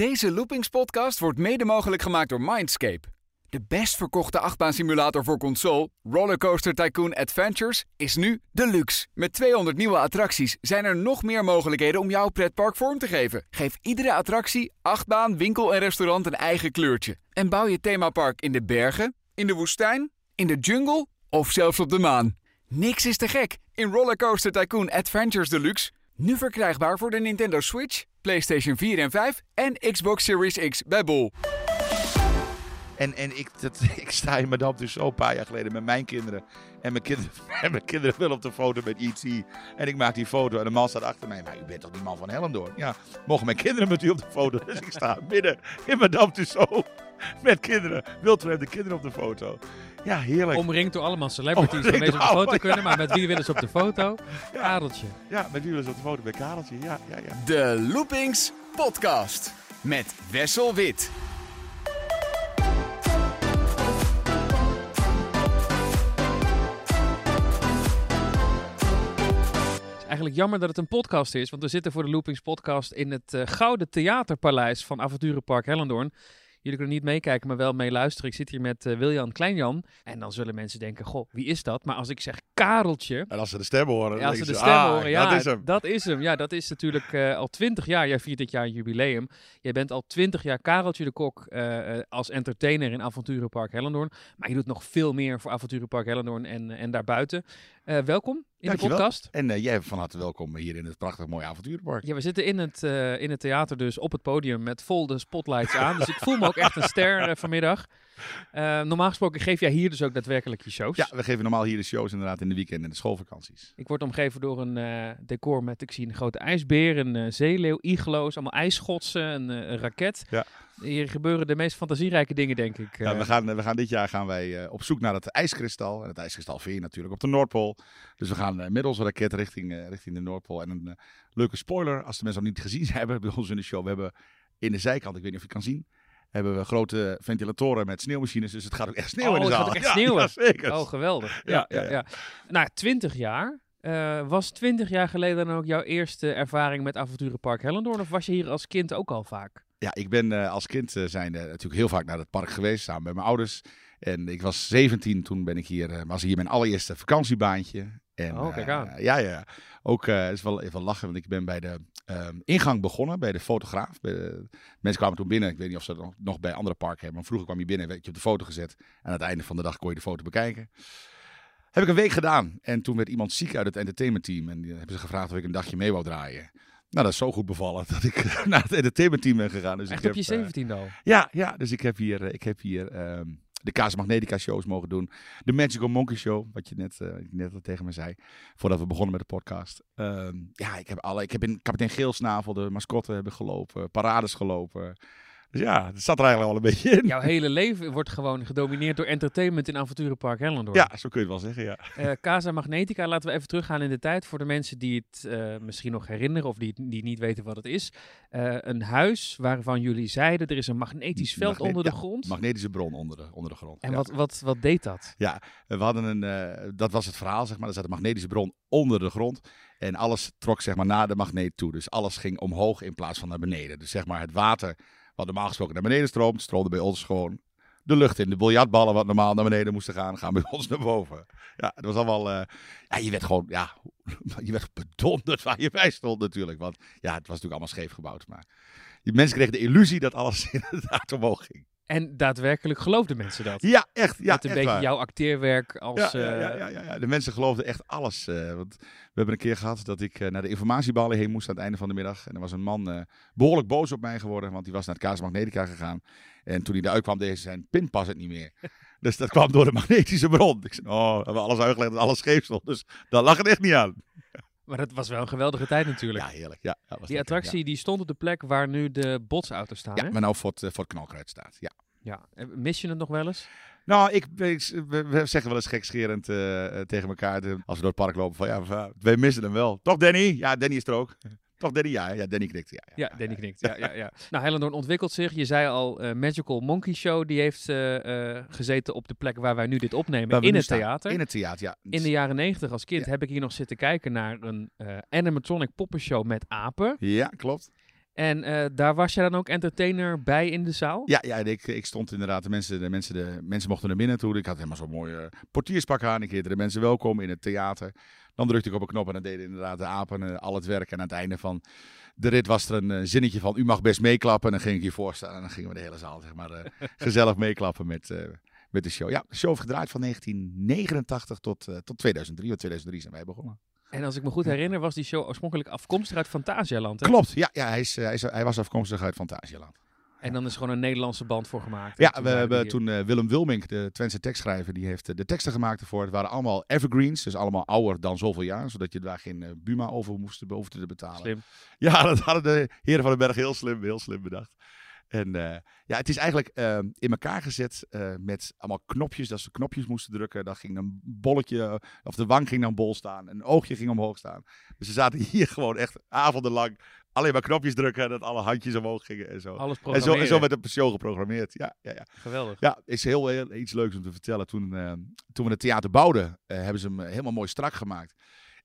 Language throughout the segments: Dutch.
Deze Loopings-podcast wordt mede mogelijk gemaakt door Mindscape. De best verkochte achtbaansimulator voor console, Rollercoaster Tycoon Adventures, is nu deluxe. Met 200 nieuwe attracties zijn er nog meer mogelijkheden om jouw pretpark vorm te geven. Geef iedere attractie, achtbaan, winkel en restaurant een eigen kleurtje. En bouw je themapark in de bergen, in de woestijn, in de jungle of zelfs op de maan. Niks is te gek in Rollercoaster Tycoon Adventures Deluxe. Nu verkrijgbaar voor de Nintendo Switch, PlayStation 4 en 5 en Xbox Series X bij Bol. En, en ik, dat, ik sta in Madame dus een paar jaar geleden met mijn kinderen. En mijn kinderen, en mijn kinderen willen op de foto met E.T. En ik maak die foto en de man staat achter mij. Maar u bent toch die man van Hellendoorn? Ja, mogen mijn kinderen met u op de foto? Dus ik sta midden in Madame Tussauds met kinderen. Wilt u de kinderen op de foto? Ja, heerlijk. Omringd door allemaal celebrities waarmee ze op de foto allemaal, kunnen. Maar met wie willen ze op de foto? Adeltje. Ja, met wie willen ze op de foto? Bij Kareltje. Ja, ja, ja. De Loopings Podcast met Wessel Wit. Het is eigenlijk jammer dat het een podcast is. Want we zitten voor de Loopings podcast in het eh, Gouden Theaterpaleis van Avonturenpark Hellendoorn. Jullie kunnen niet meekijken, maar wel meeluisteren. Ik zit hier met eh, Wiljan Kleinjan. En dan zullen mensen denken, goh, wie is dat? Maar als ik zeg Kareltje... En als ze de stem horen, Ja, als ze de stem ah, horen, ja, dat is hem. Dat is hem. Ja, dat is natuurlijk eh, al twintig jaar. Jij viert dit jaar een jubileum. Jij bent al twintig jaar Kareltje de Kok eh, als entertainer in Avonturenpark Hellendoorn. Maar je doet nog veel meer voor Avonturenpark Hellendoorn en, en daarbuiten. Eh, welkom in Dankjewel. de podcast. En eh, jij van harte welkom hier in het prachtig mooie avonturenpark. Ja, we zitten in het, eh, in het theater dus op het podium met vol de spotlights aan. Dus ik voel me ook echt een ster vanmiddag. Normaal gesproken geef jij hier dus ook daadwerkelijk je shows. Ja, we geven normaal hier de shows inderdaad in de weekend en de schoolvakanties. Ik word omgeven door een decor met, ik zie een grote ijsbeer, een zeeleeuw, iglo's, allemaal ijsschotsen, een, een raket. Ja. Hier gebeuren de meest fantasierijke dingen, denk ik. Ja, eh. we, gaan, we gaan dit jaar gaan wij eh, op zoek naar het ijskristal. En het ijskristal vind je natuurlijk op de Noordpool. Dus we gaan uh, met onze raket richting, eh, richting de Noordpool. En een eh, leuke spoiler, als de mensen nog niet gezien hebben bij ons in de show. We hebben in de zijkant, ik weet niet of je het kan zien, hebben we grote ventilatoren met sneeuwmachines. Dus het gaat ook echt sneeuwen Oh, in de het zaal. gaat ook echt sneeuwen. Ja, zeker. Oh, geweldig. Ja, Ja, ja, ja, ja. Nou, 20 jaar. Eh, was 20 jaar geleden dan ook jouw eerste ervaring met Avonturenpark Hellendoorn? Of was je hier als kind ook al vaak? Ja, ik ben eh, als kind uh, zijn natuurlijk heel vaak naar het park geweest, samen met mijn ouders. En ik was 17, toen ben ik hier, was hier mijn allereerste vakantiebaantje. En, oh, kijk aan. Ja, ja. Ook is wel even lachen, want ik ben bij de um, ingang begonnen, bij de fotograaf. Bij de, mensen kwamen toen binnen, ik weet niet of ze dat nog, nog bij andere parken hebben, maar vroeger kwam je binnen, werd je op de foto gezet. En aan het einde van de dag kon je de foto bekijken. Heb ik een week gedaan. En toen werd iemand ziek uit het entertainmentteam. En die hebben ze gevraagd of ik een dagje mee wou draaien. Nou, dat is zo goed bevallen dat ik naar het entertainmentteam ben gegaan. Dus Echt ik heb, op je 17 al? Uh, ja, ja, dus ik heb hier, ik heb hier um, de Casa Magnetica shows mogen doen. De Magical Monkey Show, wat je net, uh, net al tegen me zei. Voordat we begonnen met de podcast. Um, ja, ik heb, alle, ik heb in Kapitein Geelsnavel, de mascotte, hebben gelopen. Parades gelopen. Dus ja, het zat er eigenlijk wel een beetje in. Jouw hele leven wordt gewoon gedomineerd door entertainment in Avonturenpark Hellendoorn. Ja, zo kun je het wel zeggen, ja. Uh, Casa Magnetica, laten we even teruggaan in de tijd voor de mensen die het uh, misschien nog herinneren of die, die niet weten wat het is. Uh, een huis waarvan jullie zeiden er is een magnetisch veld Magne onder de ja, grond. magnetische bron onder de, onder de grond. En ja. wat, wat, wat deed dat? Ja, we hadden een, dat was het verhaal, zeg maar. Er zat een magnetische bron onder de grond. En alles trok zeg maar naar de magneet toe. Dus alles ging omhoog in plaats van naar beneden. Dus zeg maar het water normaal gesproken naar beneden stroomt, stroomde bij ons gewoon de lucht in. De biljartballen wat normaal naar beneden moesten gaan, gaan bij ons naar boven. Ja, het was allemaal... Uh, ja, je werd gewoon... Ja, je werd bedonderd waar je bij stond natuurlijk. Want ja, het was natuurlijk allemaal scheef gebouwd. Maar die mensen kregen de illusie dat alles inderdaad omhoog ging. En daadwerkelijk geloofden mensen dat? Ja, echt. Ja, Met een echt beetje waar. jouw acteerwerk als... Ja, ja, ja, ja, ja, ja, De mensen geloofden echt alles. Uh, want we hebben een keer gehad dat ik uh, naar de informatieballen heen moest aan het einde van de middag. En er was een man uh, behoorlijk boos op mij geworden, want die was naar het Casa Magnetica gegaan. En toen hij eruit kwam, deed zijn pinpas het niet meer. dus dat kwam door de magnetische bron. Ik zei, oh, we hebben alles uitgelegd dat alles scheef stond. Dus daar lag het echt niet aan. Maar dat was wel een geweldige tijd natuurlijk. Ja, heerlijk. Ja, die lekker, attractie ja. die stond op de plek waar nu de botsauto's staan, Ja, hè? maar nou voor het, voor het knalkruid staat, ja. Ja. Mis je het nog wel eens? Nou, ik, ik, we, zeggen wel eens gekscherend uh, tegen elkaar als we door het park lopen van ja, wij missen hem wel. Toch Danny? Ja, Danny is er ook. Toch Danny? Ja, ja Danny knikt. Ja, ja, ja Danny knikt. Ja, ja, ja. nou, Hellendoorn ontwikkelt zich. Je zei al, uh, Magical Monkey Show, die heeft uh, gezeten op de plek waar wij nu dit opnemen, in het staan. theater. In het theater, ja. In de jaren negentig als kind heb ik hier nog zitten kijken naar een animatronic poppenshow met apen. Ja, klopt. En eh, daar was je dan ook entertainer bij in de zaal? Ja, ja ik, ik stond inderdaad, de mensen, de, mensen, de mensen mochten naar binnen toe. Ik had helemaal zo'n mooi eh, portierspak aan. Ik heette de mensen welkom in het theater. Dan drukte ik op een knop en dan deden inderdaad de apen eh, al het werk. En aan het einde van de rit was er een eh, zinnetje van, u mag best meeklappen. En dan ging ik hier voorstaan en dan gingen we de hele zaal zeg maar, gezellig meeklappen met, met de show. Ja, de show heeft gedraaid van 1989 tot, tot 2003. Want 2003 zijn wij begonnen. En als ik me goed herinner, was die show oorspronkelijk afkomstig uit Fantasialand. Hè? Klopt, ja, ja hij, is, eh, hij, is, hij was afkomstig uit Fantasialand. En dan is er gewoon een Nederlandse band voor gemaakt. Ja, we hebben toen eh, Willem Wilmink, de Twentse tekstschrijver, die heeft eh, de teksten gemaakt ervoor. Het waren allemaal evergreens, dus allemaal ouder dan zoveel jaar, zodat je daar geen Buma over moest hoefde te betalen. Slim. Ja, dat hadden de heren van den Berg heel slim, heel slim bedacht. En eh, ja, het is eigenlijk eh, in elkaar gezet eh, met allemaal knopjes, dat ze knopjes moesten drukken. Dan ging een bolletje, of de wang ging dan bol staan, een oogje ging omhoog staan. Dus ze zaten hier gewoon echt avondenlang alleen maar knopjes drukken, dat alle handjes omhoog gingen en zo. Alles En zo, en zo werd de show geprogrammeerd. Ja, ja, ja. Geweldig. Ja, is heel, heel iets leuks om te vertellen. Toen, eh, toen we het theater bouwden, hebben ze hem helemaal mooi strak gemaakt.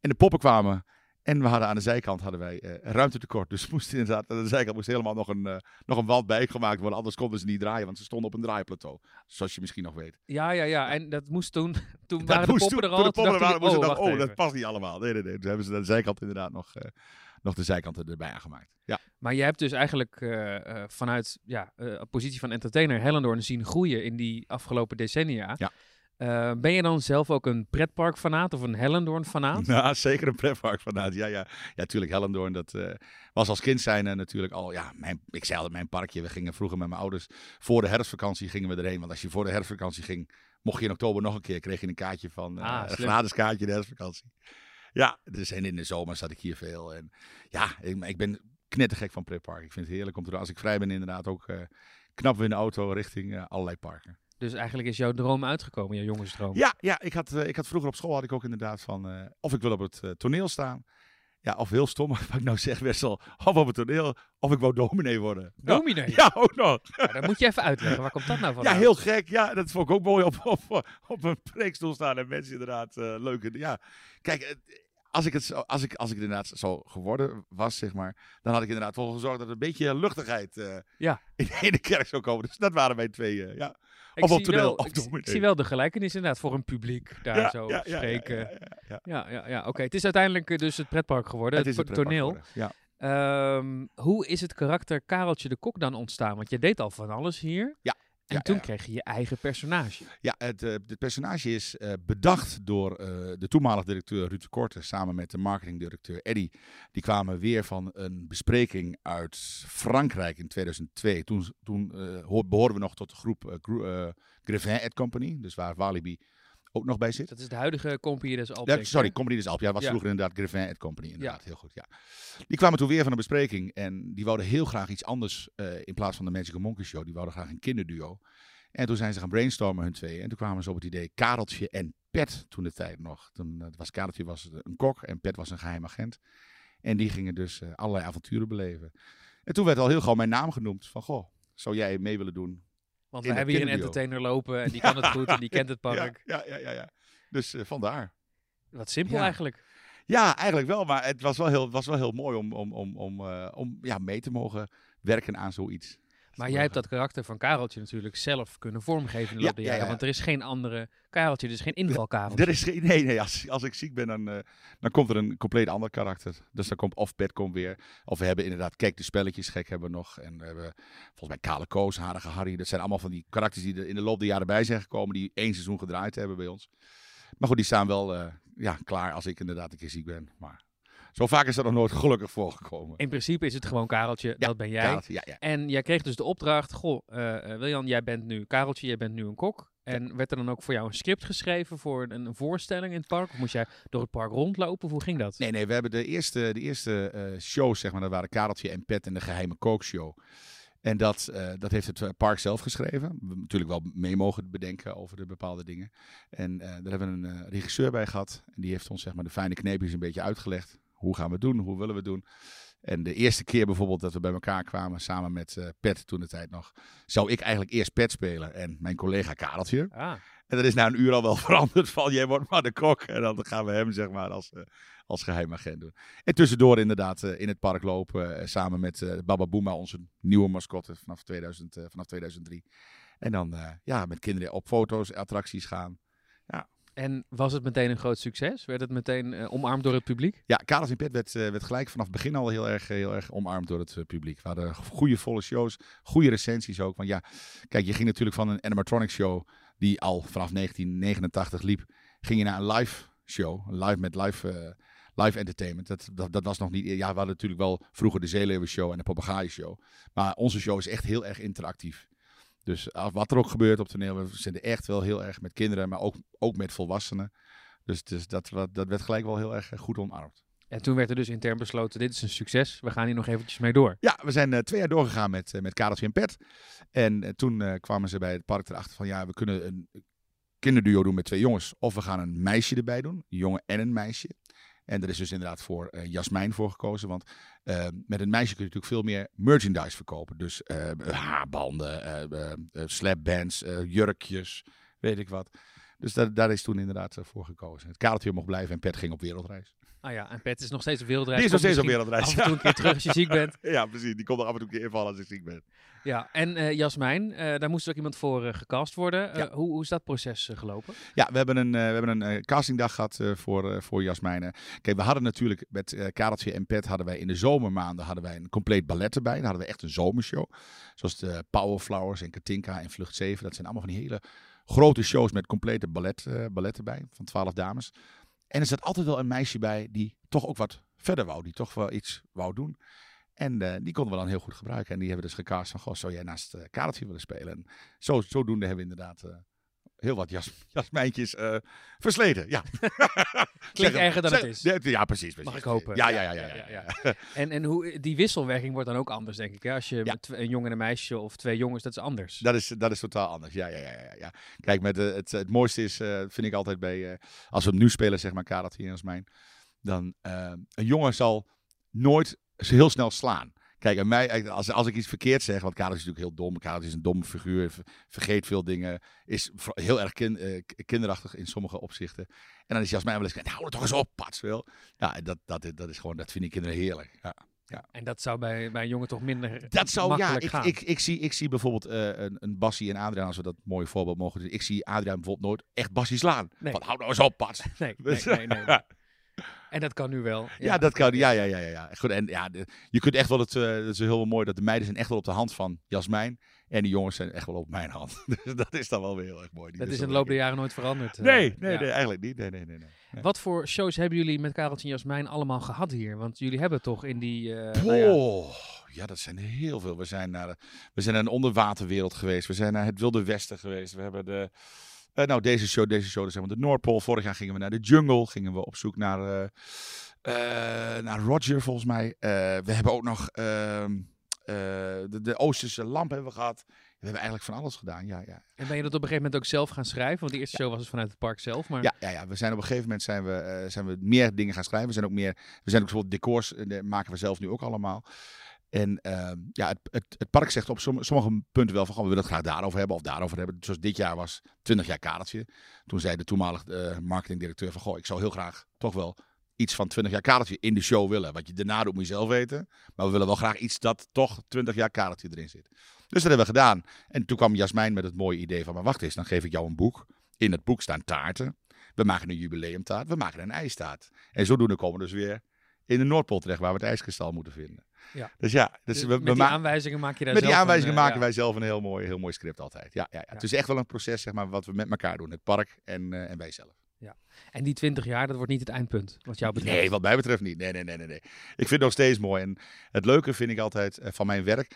En de poppen kwamen. En we hadden aan de zijkant hadden wij eh ruimtetekort. Dus moest inderdaad, aan de zijkant moest helemaal nog een, eh, nog een wand bijgemaakt worden. Anders konden ze niet draaien, want ze stonden op een draaiplateau. Zoals je misschien nog weet. Ja, ja, ja. En dat moest toen, toen Dat waren de poppen toen- er al. Toen de poppen waren, moesten oh, oh, wacht dat past niet allemaal. Nee, nee, nee. Toen hebben ze aan de zijkant inderdaad nog, eh, nog de zijkanten erbij aangemaakt. Ja. Maar je hebt dus eigenlijk vanuit ja, positie van entertainer Hellendoorn zien groeien in die afgelopen decennia. Ja. Eh, ben je dan zelf ook een pretparkfanaat of een Hellendoorn-fanaat? Nou, zeker een pretpark vanuit. Ja, ja. Ja, tuurlijk. Hellendoorn, dat eh, was als kind zijn eh, natuurlijk al, ja, mijn, ik zei altijd mijn parkje. We gingen vroeger met mijn ouders, voor de herfstvakantie gingen we erheen. Want als je voor de herfstvakantie ging, mocht je in oktober nog een keer, kreeg je een kaartje van, eh, Ah, een gratis kaartje de herfstvakantie. Ja, dus en in de zomer zat ik hier veel. En ja, ik, ik ben knettergek van pretpark. Ik vind het heerlijk om te doen. Als ik vrij ben inderdaad ook, eh knappen we in de auto richting allerlei parken. Dus eigenlijk is jouw droom uitgekomen, jouw jongensdroom. Ja, ja ik, had, eh, ik had vroeger op school had ik ook inderdaad van eh, of ik wil op het eh, toneel staan. Ja, of heel stom, wat ik nou zeg, Wessel. Of op het toneel, of ik wou dominee worden. Dominee? Ja, ook nog. Ja, dan moet je even uitleggen. Waar komt dat nou van? Ja, heel gek. Ja, dat vond ik ook mooi op, op, op een preekstoel staan en mensen inderdaad eh leuke. Ja, kijk, als ik, het, zo- als, ik, als ik inderdaad zo geworden was, zeg maar, dan had ik inderdaad voor gezorgd dat er een beetje luchtigheid eh, Ja. in, in de kerk zou komen. Dus dat waren mijn twee, eh, ja. Ik of op zie toneel, wel- of ik, zie- dominee. ik zie wel de gelijkenis inderdaad voor een publiek daar ja, zo ja, ja, spreken. ja, Ja, ja, ja. Oké, het is uiteindelijk eh, dus het pretpark geworden, Het het, pretpark toneel. geworden, Ja. Ehm, hoe is het karakter Kareltje de Kok dan ontstaan? Want je deed al van alles hier. Ja, En ja, toen ja. kreeg je je eigen personage. Ja, het, eh, het personage is eh, bedacht door eh, de toenmalige directeur Ruud Korte samen met de marketingdirecteur Eddy. Die kwamen weer van een bespreking uit Frankrijk in 2002. Toen, toen eh, hoor- behoorden we nog tot de groep Grevin et Company, dus waar Walibi ook nog bij zit. Dat is de huidige Compagnie des Ja, Alpes. sorry, Company des Alpes. Ja, was Ja. vroeger inderdaad Grevin et Company. Inderdaad, heel goed. Ja. Die kwamen toen weer van een bespreking en die wouden heel graag iets anders eh, in plaats van de Magical Monkey Show. Die wouden graag een kinderduo. En toen zijn ze gaan brainstormen, hun twee. En toen kwamen ze op het idee Kareltje en Pet toen de tijd nog. Toen eh, was Kareltje was een kok en Pet was een geheim agent. En die gingen dus eh, allerlei avonturen beleven. En toen werd al heel gauw mijn naam genoemd. Van, goh, zou jij mee willen doen? Want we hebben hier een entertainer lopen en die kan het goed en die kent het park. Ja, ja, ja, ja. Dus eh, vandaar. Wat simpel eigenlijk. Ja, eigenlijk wel. Maar het was wel heel, was wel heel mooi om, om, om, om, eh, om ja, mee te mogen werken aan zoiets. Maar jij hebt dat karakter van Kareltje natuurlijk zelf kunnen vormgeven in de Ja, loop der ja, jaren. ja. Want er is geen andere Kareltje, er is geen invalkareltje. Er is geen, nee, nee, als, als ik ziek ben, dan, eh, dan komt er een compleet ander karakter. Dus dan komt of komt weer. Of we hebben inderdaad, kijk, de spelletjes gek hebben we nog. En we hebben volgens mij Kale Koos, Harige Harry. Dat zijn allemaal van die karakters die er in de loop der jaren bij zijn gekomen. Die één seizoen gedraaid hebben bij ons. Maar goed, die staan wel eh, ja, klaar als ik inderdaad een keer ziek ben. Maar zo vaak is dat nog nooit gelukkig voorgekomen. In principe is het gewoon Kareltje, Ja, dat ben jij. Kareltje, ja, ja. En jij kreeg dus de opdracht, goh, eh eh, Wiljan, jij bent nu Kareltje, jij bent nu een kok. En werd er dan ook voor jou een script geschreven voor een, een voorstelling in het park? Of moest jij door het park rondlopen? Of hoe ging dat? Nee, nee, we hebben de eerste, de eerste shows, zeg maar, dat waren Kareltje en Pet en de geheime kookshow. En dat, dat heeft het park zelf geschreven. We hebben natuurlijk wel mee mogen bedenken over de bepaalde dingen. En daar hebben we een regisseur bij gehad. En die heeft ons zeg maar, de fijne kneepjes een beetje uitgelegd. Hoe gaan we het doen? Hoe willen we het doen? En de eerste keer bijvoorbeeld dat we bij elkaar kwamen, samen met uh, Pet toen de tijd nog, zou ik eigenlijk eerst Pet spelen en mijn collega Kareltje. Ah. En dat is na een uur al wel veranderd van, jij wordt maar de kok. En dan gaan we hem zeg maar als, uh, als geheimagent doen. En tussendoor inderdaad uh, in het park lopen, samen met Baba Booma, onze nieuwe mascotte vanaf, 2000, vanaf 2003. En dan ja, met kinderen op foto's, attracties gaan. Ja, en was het meteen een groot succes? Werd het meteen uh, omarmd door het publiek? Ja, Karels in Pet werd, uh, werd gelijk vanaf het begin al heel erg, heel erg omarmd door het publiek. We hadden goede volle shows, goede recensies ook. Want ja, kijk, je ging natuurlijk van een animatronic show die al vanaf 1989 liep, ging je naar een live show, live met live, live entertainment. Dat, dat, dat, was nog niet. Ja, we hadden natuurlijk wel vroeger de Zeeleeuwen show en de Papagaaien show. Maar onze show is echt heel erg interactief. Dus wat er ook gebeurt op toneel, we zitten echt wel heel erg met kinderen, maar ook, ook met volwassenen. Dus, dus dat, dat werd gelijk wel heel erg eh, goed omarmd. En toen werd er dus intern besloten, dit is een succes, we gaan hier nog eventjes mee door. Ja, we zijn uh, twee jaar doorgegaan met, uh, met Kareltje en Pet. En uh, toen kwamen ze bij het park erachter van, ja, we kunnen een kinderduo doen met twee jongens. Of we gaan een meisje erbij doen, een jongen en een meisje. En er is dus inderdaad voor uh, Jasmijn voor gekozen. Want uh, met een meisje kun je natuurlijk veel meer merchandise verkopen. Dus uh, haarbanden, slapbands, jurkjes, weet ik wat. Dus daar, daar is toen inderdaad voor gekozen. Het kadertje mocht blijven en Pet ging op wereldreis. Ah ja, en Pet is nog steeds op wereldreis. Die is nog steeds op wereldreis. Af en toe een keer terug als je ziek bent. ja, precies. Die komt er af en toe een keer invallen als ik ziek ben. Ja, en uh, Jasmijn, uh, daar moest ook iemand voor uh, gecast worden. Ja. Hoe, hoe, is dat proces gelopen? Ja, we hebben een, we hebben een castingdag gehad voor, voor Jasmijn. Kijk, we hadden natuurlijk met Kareltje en Pet hadden wij in de zomermaanden hadden wij een compleet ballet erbij. Dan hadden we echt een zomershow. Zoals de Powerflowers en Katinka en Vlucht 7. Dat zijn allemaal van die hele grote shows met complete ballet, ballet erbij. Van twaalf dames. En er zat altijd wel een meisje bij die toch ook wat verder wou. Die toch wel iets wou doen. En uh, die konden we dan heel goed gebruiken. En die hebben dus gecast van, goh, zou jij naast uh, Kareltje willen spelen? En zo, zodoende hebben we inderdaad uh, heel wat jas, jasmijntjes versleten. Ja. Klinkt erger dan zeg, het is. Ja, ja, precies, precies. Mag ik hopen. Ja, ja, ja. ja, ja, ja, en, en hoe, die wisselwerking wordt dan ook anders, denk ik. Hè? Als je met een jongen en een meisje of twee jongens, dat is anders. Dat is, dat is totaal anders, ja, ja, ja. ja, Kijk, met, het, het mooiste is, vind ik altijd bij, als we hem nu spelen, zeg maar, Kareltje en Jasmijn. Dan, een jongen zal nooit heel snel slaan. Kijk, en mij, als, als ik iets verkeerd zeg, want Karel is natuurlijk heel dom. Karel is een domme figuur, vergeet veel dingen. Is heel erg kin, uh, kinderachtig in sommige opzichten. En dan is Jasmijn wel eens, nou, hou het toch eens op, pats wil. Ja, dat, dat, dat is gewoon, dat vind ik kinderen heerlijk. Ja. Ja. En dat zou bij, bij een jongen toch minder dat zou, ja, ik, gaan. Ik, ik, zie, ik zie bijvoorbeeld uh, een, een Bassie en Adriaan, als we dat mooie voorbeeld mogen doen. Ik zie Adriaan bijvoorbeeld nooit echt Bassie slaan. Nee. Van, hou nou eens op, Pats. Nee, nee, nee. nee, nee. En dat kan nu wel. Ja, ja dat kan. Ja, ja, ja, ja. ja. Goed, en ja, de, je kunt echt wel het. Uh, dat is heel mooi dat de meiden zijn echt wel op de hand van Jasmijn. En de jongens zijn echt wel op mijn hand. dus dat is dan wel weer heel erg mooi. Die dat is in de loop der jaren nooit veranderd. Nee, nee, ja. nee, eigenlijk niet. Nee, nee, nee, nee, Wat voor shows hebben jullie met Kareltje en Jasmijn allemaal gehad hier? Want jullie hebben toch in die. Uh, nou ja. ja. dat zijn heel veel. We zijn naar, de, we zijn naar een onderwaterwereld geweest. We zijn naar het Wilde Westen geweest. We hebben de. Uh, nou, deze show, deze show, zijn we de Noordpool. Vorig jaar gingen we naar de jungle. Gingen we op zoek naar, uh, uh, naar Roger, volgens mij. we hebben ook nog ehm, de, de Oosterse lamp hebben we gehad. We hebben eigenlijk van alles gedaan, ja, ja. En ben je dat op een gegeven moment ook zelf gaan schrijven? Want die eerste show was het vanuit het park zelf, maar... Ja, ja, ja. we zijn op een gegeven moment zijn we, zijn we meer dingen gaan schrijven. We zijn ook meer, we zijn ook bijvoorbeeld decors, maken we zelf nu ook allemaal. En uh, ja, het, het, het, park zegt op sommige punten wel van, we willen het graag daarover hebben of daarover hebben. Zoals dit jaar was 20 jaar kadertje. Toen zei de toenmalige uh, marketingdirecteur van, goh, ik zou heel graag toch wel iets van 20 jaar kadertje in de show willen. Wat je daarna doet, moet je zelf weten. Maar we willen wel graag iets dat toch 20 jaar kadertje erin zit. Dus dat hebben we gedaan. En toen kwam Jasmijn met het mooie idee van, maar wacht eens, dan geef ik jou een boek. In het boek staan taarten. We maken een jubileumtaart, we maken een ijstaart. En zodoende komen dus weer in de Noordpool terecht, waar we het ijskristal moeten vinden. Ja. Dus ja, dus we, met die aanwijzingen maak je daar Met zelf die aanwijzingen een, maken ja. wij zelf een heel mooi, heel mooi script altijd. Ja, ja, ja. Het is echt wel een proces, zeg maar, wat we met elkaar doen. Het park en, uh, en wij zelf. Ja. En die 20 jaar, dat wordt niet het eindpunt, wat jou betreft? Nee, wat mij betreft niet. Nee, nee, nee, nee. nee. Ik vind het nog steeds mooi. En het leuke vind ik altijd uh, van mijn werk.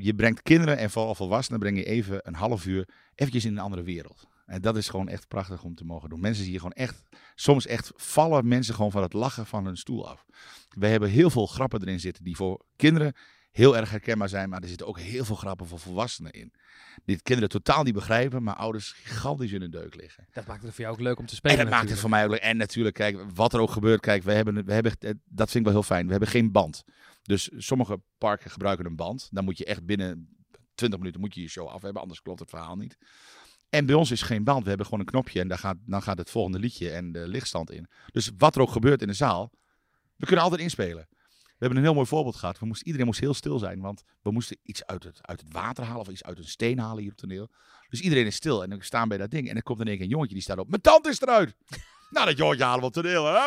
je brengt kinderen en vooral volwassenen breng je even een half uur eventjes in een andere wereld. En dat is gewoon echt prachtig om te mogen doen. Mensen zien hier gewoon echt, soms echt vallen mensen gewoon van het lachen van hun stoel af. We hebben heel veel grappen erin zitten die voor kinderen heel erg herkenbaar zijn. Maar er zitten ook heel veel grappen voor volwassenen in. Die kinderen totaal niet begrijpen, maar ouders gigantisch in hun deuk liggen. Dat maakt het voor jou ook leuk om te spelen En dat maakt het voor mij ook leuk. En natuurlijk, kijk, wat er ook gebeurt. Kijk, we hebben, we hebben, eh, dat vind ik wel heel fijn. We hebben geen band. Dus sommige parken gebruiken een band. Dan moet je echt binnen 20 minuten moet je je show af hebben. Anders klopt het verhaal niet. En bij ons is geen band. We hebben gewoon een knopje en daar gaat, dan gaat het volgende liedje en de lichtstand in. Dus wat er ook gebeurt in de zaal, we kunnen altijd inspelen. We hebben een heel mooi voorbeeld gehad. We moesten, iedereen moest heel stil zijn, want we moesten iets uit het, uit het water halen of iets uit een steen halen hier op toneel. Dus iedereen is stil en we staan bij dat ding. En er komt in één keer een jongetje die staat op. Mijn tand is eruit! Nou, dat jongetje halen we op toneel.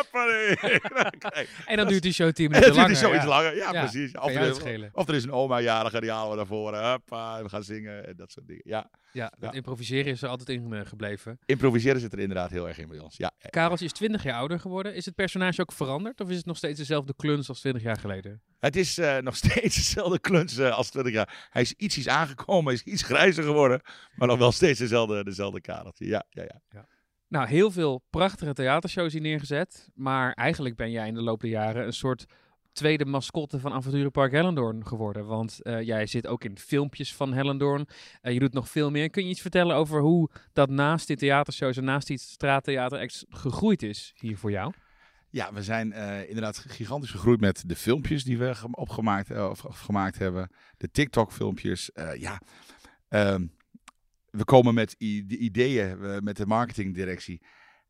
En dan duurt die show 10 en het minuten duurt langer. zoiets ja. langer. Ja, Ja, precies. Of er, is, of er is een oma jarige, die halen we naar voren. Hoppa, we gaan zingen en dat soort dingen. Ja, Ja, improviseren is er altijd in eh, gebleven. improviseren zit er inderdaad heel erg in bij ons. Ja, Karels is 20 jaar ouder geworden. Is het personage ook veranderd? Of is het nog steeds dezelfde kluns als 20 jaar geleden? Het is eh, nog steeds dezelfde kluns eh, als 20 jaar. Hij is ietsjes aangekomen, hij is iets grijzer geworden. Maar nog wel steeds dezelfde, dezelfde kadertje. Ja, ja, ja. Nou, heel veel prachtige theatershows hier neergezet. Maar eigenlijk ben jij in de loop der jaren een soort tweede mascotte van Avonturenpark Hellendoorn geworden. Want eh, jij zit ook in filmpjes van Hellendoorn. Eh, je doet nog veel meer. Kun je iets vertellen over hoe dat naast die theatershows en naast die straattheater gegroeid is hier voor jou? Ja, we zijn eh, inderdaad gigantisch gegroeid met de filmpjes die we ge- opgemaakt, of, gemaakt hebben. De TikTok-filmpjes. Ja, Ehm, we komen met ideeën met de marketingdirectie.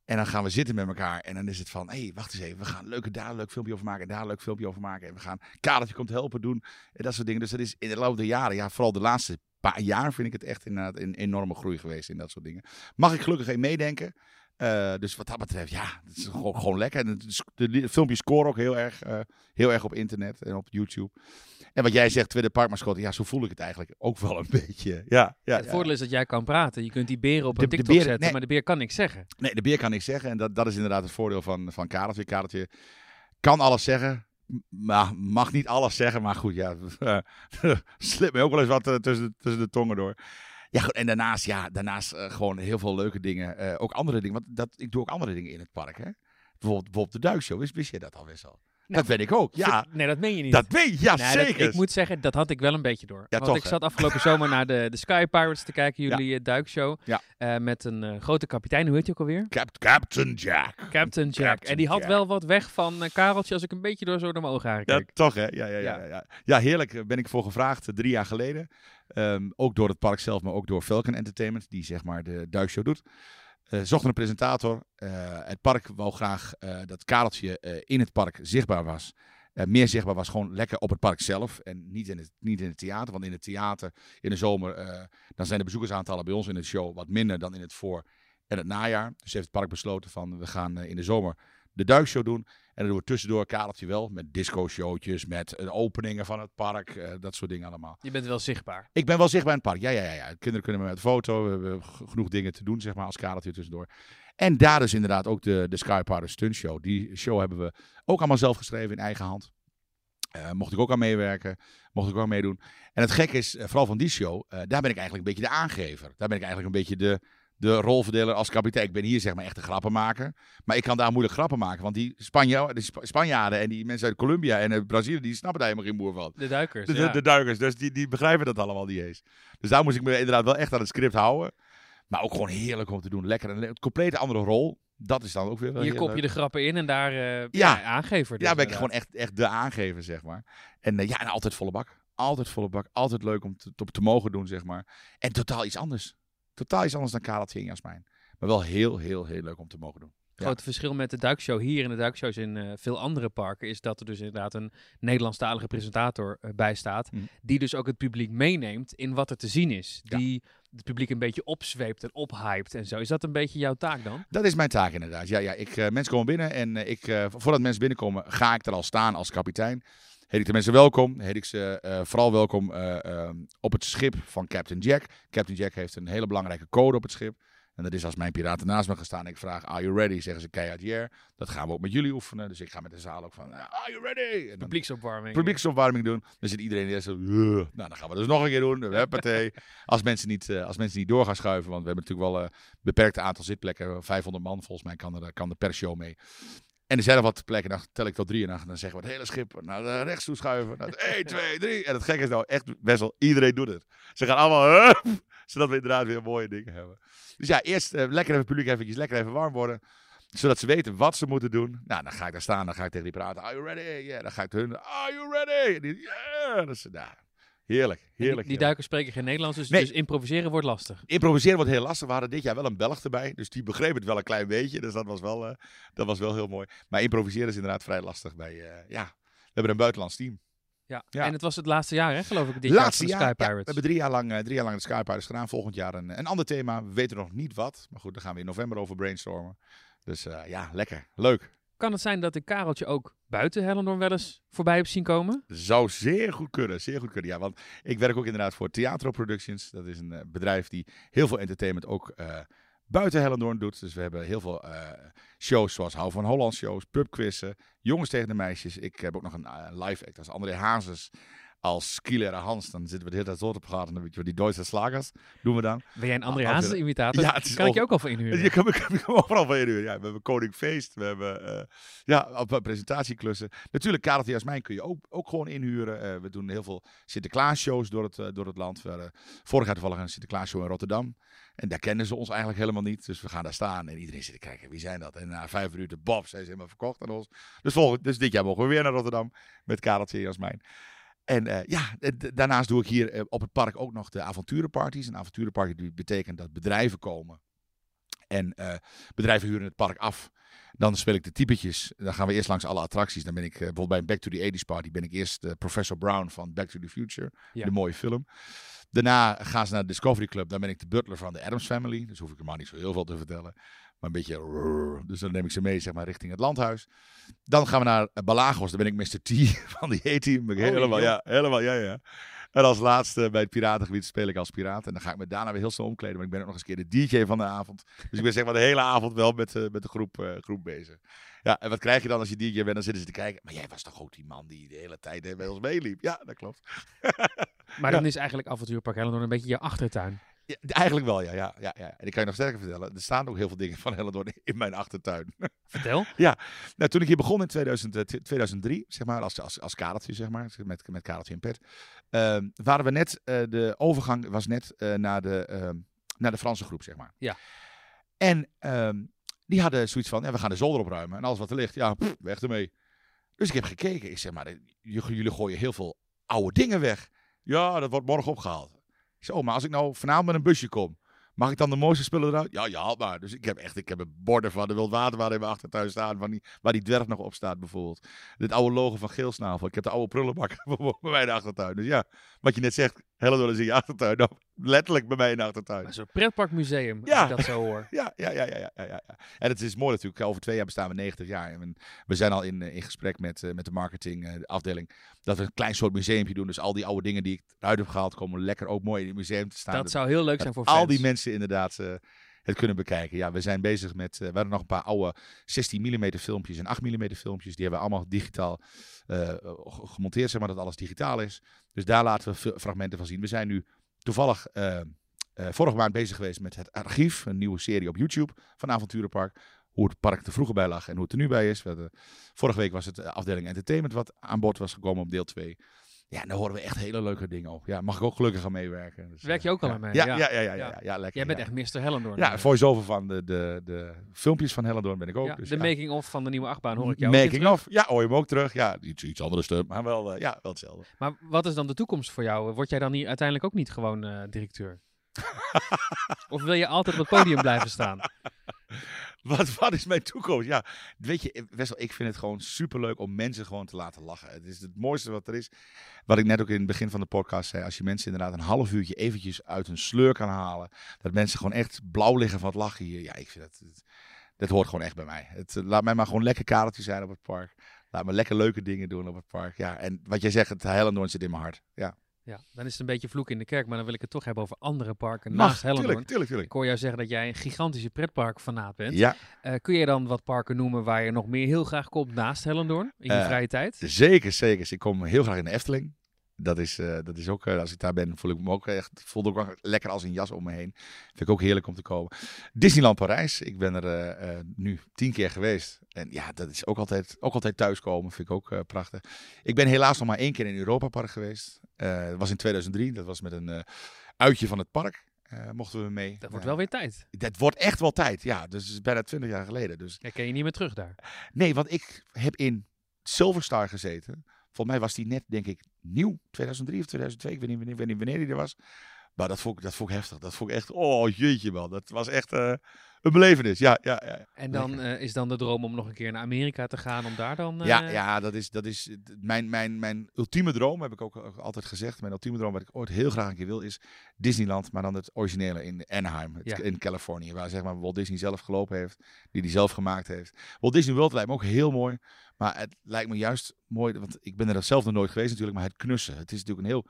En dan gaan we zitten met elkaar. En dan is het van, hé, hey, wacht eens even. We gaan leuke, daar een leuk filmpje over maken. En daar een leuk filmpje over maken. En we gaan kadertje komt helpen doen. En dat soort dingen. Dus dat is in de loop der jaren, ja, vooral de laatste paar jaar vind ik het echt inderdaad een enorme groei geweest in dat soort dingen. Mag ik gelukkig in meedenken. Eh, dus wat dat betreft, ja, het is gewoon, gewoon lekker. En het de filmpjes scoren ook heel erg, eh, heel erg op internet en op YouTube. En wat jij zegt, tweede parkmascotte, ja, zo voel ik het eigenlijk ook wel een beetje. Ja, ja, het ja. voordeel is dat jij kan praten. Je kunt die beren op De- een TikTok zetten, nee. maar de beer kan niks zeggen. Nee, de beer kan niks zeggen. En dat, dat is inderdaad het voordeel van, van Kareltje. Kareltje kan alles zeggen. Maar mag niet alles zeggen. Maar goed, ja. slip me ook wel eens wat eh, tussen, tussen de tongen door. Ja, en daarnaast, ja, daarnaast eh, gewoon heel veel leuke dingen. Eh, ook andere dingen. Want dat, ik doe ook andere dingen in het park, hè. Bijvoorbeeld, bijvoorbeeld de duikshow. Wist, wist je dat al? Nou, dat ben ik ook, ja. Nee, dat meen je niet. Dat weet je, ja, Nee, dat- zeker. ik moet zeggen, dat had ik wel een beetje door. Ja, Want toch, ik hè? zat afgelopen zomer naar de, de Sky Pirates te kijken, jullie eh, duikshow. Ja. Eh, met een eh, grote kapitein, hoe heet je ook alweer? Cap- Captain Jack. Captain Jack. Captain en die had Jack. wel wat weg van Kareltje als ik een beetje door zo naar mijn ogen haren Ja, toch hè? Ja, ja, ja, Ja. ja. heerlijk. Ben ik voor gevraagd drie jaar geleden. Ehm, ook door het park zelf, maar ook door Falcon Entertainment, die zeg maar de duikshow doet. Eh zochten een presentator. Eh, het park wou graag eh, dat Kareltje in het park zichtbaar was. Meer zichtbaar was gewoon lekker op het park zelf. En niet in het, niet in het theater. Want in het theater in de zomer, dan zijn de bezoekersaantallen bij ons in de show wat minder dan in het voor- en het najaar. Dus heeft het park besloten van we gaan in de zomer de duikshow doen. En dan doen we tussendoor Kareltje wel met disco-showtjes, met eh, openingen van het park, eh, dat soort dingen allemaal. Je bent wel zichtbaar. Ik ben wel zichtbaar in het park. Ja, ja, ja. ja. Kinderen kunnen me met foto. We hebben genoeg dingen te doen, zeg maar, als Kareltje tussendoor. En daar is inderdaad ook de, de Sky Pirate Stunt Show. Die show hebben we ook allemaal zelf geschreven in eigen hand. Eh, mocht ik ook aan meewerken. Mocht ik ook aan meedoen. En het gekke is, vooral van die show, daar ben ik eigenlijk een beetje de aangever. Daar ben ik eigenlijk een beetje de, de rolverdeler als kapitein. Ik ben hier zeg maar echt een grappenmaker. Maar ik kan daar moeilijk grappen maken. Want die, Spanja de Sp- Spanjaarden en die mensen uit Colombia en eh, Brazilië, die snappen daar helemaal geen boer van. De duikers, De, de, ja. de duikers, dus die, die begrijpen dat allemaal niet eens. Dus daar moest ik me inderdaad wel echt aan het script houden. Maar ook gewoon heerlijk om te doen. Lekker een, complete andere rol. Dat is dan ook weer wel Hier kop je de grappen in en daar eh, ja. Aangever. dus Ja, ben ik gewoon echt, echt de aangever, zeg maar. En eh, ja, en altijd volle bak. Altijd volle bak. Altijd leuk om te, te, te mogen doen, zeg maar. En totaal iets anders. Totaal iets anders dan Kareltje en Jasmijn. Maar wel heel, heel, heel leuk om te mogen doen. Het grote verschil met de duikshow hier en de duikshows in eh, veel andere parken is dat er dus inderdaad een Nederlandstalige presentator eh, bij staat. Mhm. Die dus ook het publiek meeneemt in wat er te zien is. Ja. Die het publiek een beetje opzweept en ophypt en zo. Is dat een beetje jouw taak dan? Dat is mijn taak inderdaad. Ja, ja ik, eh, mensen komen binnen en ik, voordat mensen binnenkomen, ga ik er al staan als kapitein. Heet ik de mensen welkom. Heet ik ze vooral welkom eh, ehm, op het schip van Captain Jack. Captain Jack heeft een hele belangrijke code op het schip. En dat is als mijn piraten naast me gaan staan en ik vraag, are you ready? Zeggen ze keihard, yeah. Dat gaan we ook met jullie oefenen. Dus ik ga met de zaal ook van, "Ah, are you ready? En Publieksopwarming. publieksopwarming doen. Dan zit iedereen die zo, nou dan gaan we dus nog een keer doen. Als mensen niet, eh, als mensen niet door gaan schuiven, want we hebben natuurlijk wel een beperkt aantal zitplekken. 500 man volgens mij kan er, kan er per show mee. En er zijn nog wat plekken, dan tel ik tot drie en dan, dan zeggen we het hele schip naar de rechts toe schuiven. Naar 1, 2, 3. En het gekke is nou echt best wel, iedereen doet het. Ze gaan allemaal, hup, zodat we inderdaad weer mooie dingen hebben. Dus ja, eerst uh, lekker even publiek eventjes lekker even warm worden. Zodat ze weten wat ze moeten doen. Nou, dan ga ik daar staan, dan ga ik tegen die praten. Are you ready? Ja, yeah. dan ga ik tegen hun, are you ready? Ja, yeah. dus, nou, Heerlijk, heerlijk. Die, die duikers spreken geen Nederlands, dus, nee. dus, improviseren wordt lastig. Improviseren wordt heel lastig. We hadden dit jaar wel een Belg erbij, dus die begreep het wel een klein beetje. Dus dat was wel, uh, dat was wel heel mooi. Maar improviseren is inderdaad vrij lastig bij, uh, ja, we hebben een buitenlands team. Ja. ja. en het was het laatste jaar, hè, geloof ik, dit laatste jaar, Sky Pirates. Ja, we hebben drie jaar lang, uh, drie jaar lang de Sky Pirates gedaan. Volgend jaar een, een ander thema. We weten nog niet wat. Maar goed, daar gaan we in november over brainstormen. Dus ja, lekker. Leuk. Kan het zijn dat ik Kareltje ook buiten Hellendoorn wel eens voorbij heb zien komen? Zou zeer goed kunnen, zeer goed kunnen. Ja, want ik werk ook inderdaad voor Theatro Productions. Dat is een uh, bedrijf die heel veel entertainment ook uh, buiten Hellendoorn doet. Dus we hebben heel veel uh, shows zoals Hou van Holland shows, pubquizzen, jongens tegen de meisjes. Ik heb ook nog een live act als André Hazes als Skilera Hans, dan zitten we de hele tijd zo te praten. Dan weet je die Duitse slagers doen we dan. Ben jij een André Hazes imitator? Ja, kan ik je ook al voor inhuren? Je kan, kan, kan overal voor inhuren. Ja, we hebben Koning Feest, we hebben uh, ja, op presentatieklussen. Natuurlijk, Karel Jasmijn kun je ook, ook gewoon inhuren. We doen heel veel Sinterklaas-shows door het, door het land. We vorig jaar toevallig een Sinterklaas-show in Rotterdam. En daar kennen ze ons eigenlijk helemaal niet. Dus we gaan daar staan en iedereen zit te kijken, wie zijn dat? En na vijf minuten, Bob, zijn ze helemaal verkocht aan ons. Dus, volgend, dus dit jaar mogen we weer naar Rotterdam met Kareltje Jasmijn. En uh, ja, daarnaast doe ik hier uh, op het park ook nog de avonturenparties. Een avonturenparty betekent dat bedrijven komen. En uh, bedrijven huren het park af. Dan speel ik de typetjes. Dan gaan we eerst langs alle attracties. Dan ben ik bijvoorbeeld bij een Back to the 80s party. Ben ik eerst Professor Brown van Back to the Future. Ja. De mooie film. Daarna gaan ze naar de Discovery Club. Dan ben ik de butler van de Adams Family. Dus hoef ik er maar niet zo heel veel te vertellen een beetje. Dus dan neem ik ze mee, zeg maar, richting het landhuis. Dan gaan we naar Balagos. Dan ben ik Mr. T van die A-team. Oh, helemaal, ja, helemaal, ja, ja. En als laatste bij het piratengebied speel ik als piraat. En dan ga ik me daarna weer heel snel omkleden. Maar ik ben ook nog eens een keer de DJ van de avond. Dus ik ben zeg maar de hele avond wel met, uh, met de groep, uh, groep bezig. Ja, en wat krijg je dan als je DJ bent? Dan zitten ze te kijken. Maar jij was toch ook die man die de hele tijd bij ons meeliep? Ja, dat klopt. maar dan is eigenlijk avontuurpark Hellendoorn een beetje je achtertuin. Ja, eigenlijk wel, ja, ja, ja, ja. En ik kan je nog sterker vertellen. Er staan ook heel veel dingen van Hellendoorn in mijn achtertuin. Vertel. ja, nou, toen ik hier begon in 2000, 2003, eh, zeg maar, als, als, als kadertje, zeg maar, met, met kadertje en pet, uh, waren we net, uh, de overgang was net uh, naar, de, ehm, naar de Franse groep, zeg maar. Ja. En ehm, die hadden zoiets van, ja, we gaan de zolder opruimen en alles wat er ligt, ja, pff, weg ermee. Dus ik heb gekeken, ik zeg maar, jullie gooien heel veel oude dingen weg. Ja, dat wordt morgen opgehaald. Ik oh, maar als ik nou vanavond met een busje kom, mag ik dan de mooiste spullen eruit? Ja, ja, maar. Dus ik heb echt, ik heb een borden van de Wildwaterwaar in mijn achtertuin staan, van die, waar die dwerg nog op staat bijvoorbeeld. Dit oude logo van Geelsnavel. Ik heb de oude prullenbak bij mij in de achtertuin. Dus ja, wat je net zegt, Hellendoorn is in je achtertuin. Nou, letterlijk bij mij in de achtertuin. Zo'n pretparkmuseum, ja. als ik dat zo hoor. ja, ja, ja, ja, ja, ja, En het is mooi natuurlijk, over twee jaar bestaan we 90 jaar. En we zijn al in, in gesprek met, uh, met de marketingafdeling uh, dat we een klein soort museumpje doen. Dus al die oude dingen die ik eruit heb gehaald, komen lekker ook mooi in het museum te staan. Dat, zou heel leuk zijn voor fans. Al die mensen inderdaad... Uh, het kunnen bekijken. Ja, we zijn bezig met. Uh, we hadden nog een paar oude 16 mm filmpjes en 8 mm filmpjes. Die hebben we allemaal digitaal uh, gemonteerd, zeg maar dat alles digitaal is. Dus daar laten we fragmenten van zien. We zijn nu toevallig uh, vorige maand bezig geweest met het archief. Een nieuwe serie op YouTube van Avonturenpark. Hoe het park er vroeger bij lag en hoe het er nu bij is. We hadden, vorige week was het afdeling entertainment wat aan boord was gekomen op deel 2. Ja, dan horen we echt hele leuke dingen op. Ja, mag ik ook gelukkig aan meewerken. Dus, Werk je ook al aan mee? Ja, ja, ja, ja, ja, ja, lekker. Jij bent echt Mr. Hellendoorn. Ja, voice-over van de, de, de filmpjes van Hellendoorn ben ik ook. Dus, de making-of van de nieuwe achtbaan hoor ik jou Making-of, ja, hoor je hem ook terug. Ja, iets, iets andere stuk, maar wel, uh, ja, wel hetzelfde. Maar wat is dan de toekomst voor jou? Word jij dan niet, uiteindelijk ook niet gewoon uh, directeur? of wil je altijd op het podium blijven staan? Wat, is mijn toekomst? Ja, weet je, Wessel, ik vind het gewoon superleuk om mensen gewoon te laten lachen. Het is het mooiste wat er is. Wat ik net ook in het begin van de podcast zei. Als je mensen inderdaad een half uurtje eventjes uit hun sleur kan halen. Dat mensen gewoon echt blauw liggen van het lachen hier. Ja, ik vind dat, dat, hoort gewoon echt bij mij. Het, laat mij maar gewoon lekker kadertje zijn op het park. Laat me lekker leuke dingen doen op het park. Ja, en wat jij zegt, het Hellendoorn zit in mijn hart. Ja. Ja, dan is het een beetje vloek in de kerk, maar dan wil ik het toch hebben over andere parken naast Hellendoorn. Tuurlijk, tuurlijk, tuurlijk. Ik hoor jou zeggen dat jij een gigantische pretparkfanaat bent. Ja. Uh, kun je dan wat parken noemen waar je nog meer heel graag komt naast Hellendoorn in je uh, vrije tijd? Zeker, zeker. Ik kom heel graag in de Efteling. Dat is, eh, dat is ook, eh, als ik daar ben, voel ik me ook echt, voelde ook lekker als een jas om me heen. Vind ik ook heerlijk om te komen. Disneyland Parijs, ik ben er eh, nu tien keer geweest. En ja, dat is ook altijd, ook altijd thuiskomen, vind ik ook prachtig. Ik ben helaas nog maar één keer in Europa Park geweest. Dat was in 2003, dat was met een uitje van het park. mochten we mee. Dat wordt wel weer tijd. Dat wordt echt wel tijd, ja. Dus het is bijna 20 jaar geleden. Dus Ja, ken je niet meer terug daar. Nee, want ik heb in Silverstar gezeten. Volgens mij was die net, denk ik, nieuw. 2003 of 2002. Ik weet niet wanneer, wanneer, die er was. Maar dat vond, ik, dat vond ik heftig. Dat vond ik echt, oh jeetje man. Dat was echt eh, een belevenis. Ja, ja, ja. En dan eh, is dan de droom om nog een keer naar Amerika te gaan, om daar dan... eh, Ja, ja, dat is, dat is mijn, mijn, mijn ultieme droom, heb ik ook ook altijd gezegd. Mijn ultieme droom, wat ik ooit heel graag een keer wil, is Disneyland, maar dan het originele in Anaheim, het- Ja. in Californië, waar zeg maar Walt Disney zelf gelopen heeft, die hij zelf gemaakt heeft. Walt Disney World lijkt me ook heel mooi, maar het lijkt me juist mooi, want ik ben er zelf nog nooit geweest natuurlijk, maar het knussen. Het is natuurlijk een heel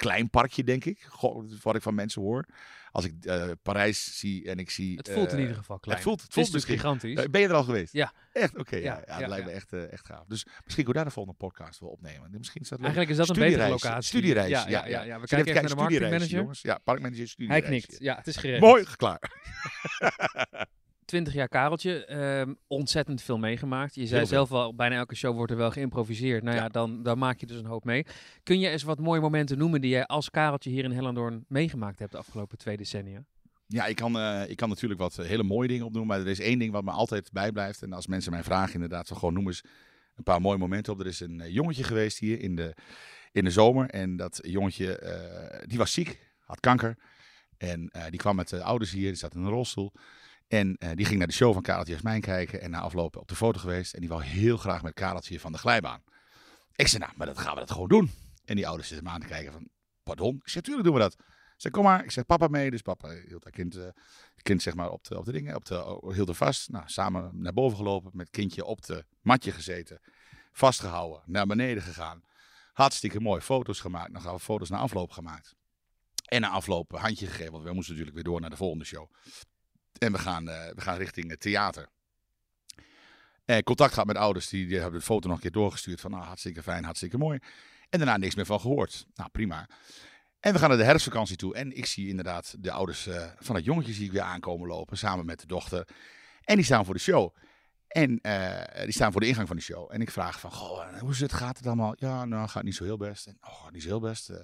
klein parkje, denk ik, Goh, wat ik van mensen hoor. Als ik eh, Parijs zie en ik zie... Het voelt in eh, ieder geval klein. Het voelt, het Het is voelt natuurlijk misschien gigantisch. eh, ben je er al geweest? Ja. Echt? Oké, ja, Ja, ja, ja, dat lijkt me echt, echt gaaf. Dus misschien kunnen we daar de volgende podcast wel opnemen. Misschien is dat leuk. Eigenlijk is dat een betere Studiereis, locatie. studiereis, Ja, ja, ja. We kijken even naar de marketingmanager. jongens. Ja, parkmanager, Hij studiereis. knikt. Ja, het is geregeld. Mooi, klaar. 20 jaar Kareltje, ehm, ontzettend veel meegemaakt. Je zei zelf al, bijna elke show wordt er wel geïmproviseerd. Nou ja, Ja. dan, dan maak je dus een hoop mee. Kun je eens wat mooie momenten noemen die jij als Kareltje hier in Hellendoorn meegemaakt hebt de afgelopen twee decennia? Ja, ik kan, eh, ik kan natuurlijk wat eh, hele mooie dingen opnoemen. Maar er is één ding wat me altijd bijblijft. En als mensen mij vragen, inderdaad, zo gewoon noem eens een paar mooie momenten op. Er is een eh, jongetje geweest hier in de, in de zomer. En dat jongetje, die was ziek, had kanker. En die kwam met de ouders hier, die zat in een rolstoel. En eh, die ging naar de show van Kareltje Jasmijn kijken. En na afloop op de foto geweest. En die wou heel graag met Kareltje van de glijbaan. Ik zei, nou, maar dat gaan we dat gewoon doen. En die ouders zitten me aan te kijken van, pardon? Ik zeg, tuurlijk doen we dat. Ik zeg, kom maar. Ik zeg, papa mee. Dus papa hield haar kind, eh, kind zeg maar op de, op de dingen, op de, hield er vast. Nou, samen naar boven gelopen, met kindje op de matje gezeten. Vastgehouden, naar beneden gegaan. Hartstikke mooi, foto's gemaakt. Dan gaan we foto's na afloop gemaakt. En na afloop handje gegeven, want we moesten natuurlijk weer door naar de volgende show. En we gaan, eh, we gaan richting het theater. En contact gehad met ouders, die, die hebben de foto nog een keer doorgestuurd. Van nou, hartstikke fijn, hartstikke mooi. En daarna niks meer van gehoord. Nou, prima. En we gaan naar de herfstvakantie toe. En ik zie inderdaad de ouders eh, van het jongetje zie ik weer aankomen lopen. Samen met de dochter. En die staan voor de show. En eh, die staan voor de ingang van de show. En ik vraag van, goh, hoe is het? Gaat het allemaal? Ja, nou, gaat niet zo heel best. En, oh, niet zo heel best. Eh,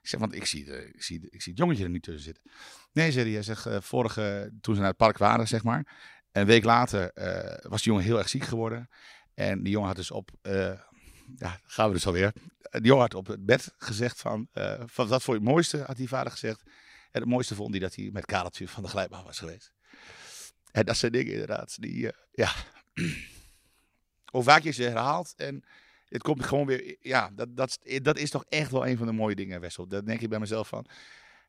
ik zeg, want ik zie, de, ik, zie de- ik zie het jongetje er niet tussen zitten. Nee, zei hij. Zegt, eh, vorige, toen ze naar het park waren, zeg maar. Een week later eh, was die jongen heel erg ziek geworden. En die jongen had dus op, eh, ja, gaan we dus alweer. Die jongen had op het bed gezegd van, van wat voor het mooiste, had die vader gezegd. En het mooiste vond hij dat hij met Kareltje van de glijbaan was geweest. En dat zijn dingen inderdaad, die, ja. Hoe vaak je ze herhaalt en het komt gewoon weer, ja, dat, dat, dat is toch echt wel een van de mooie dingen, Wessel. Dat denk ik bij mezelf van.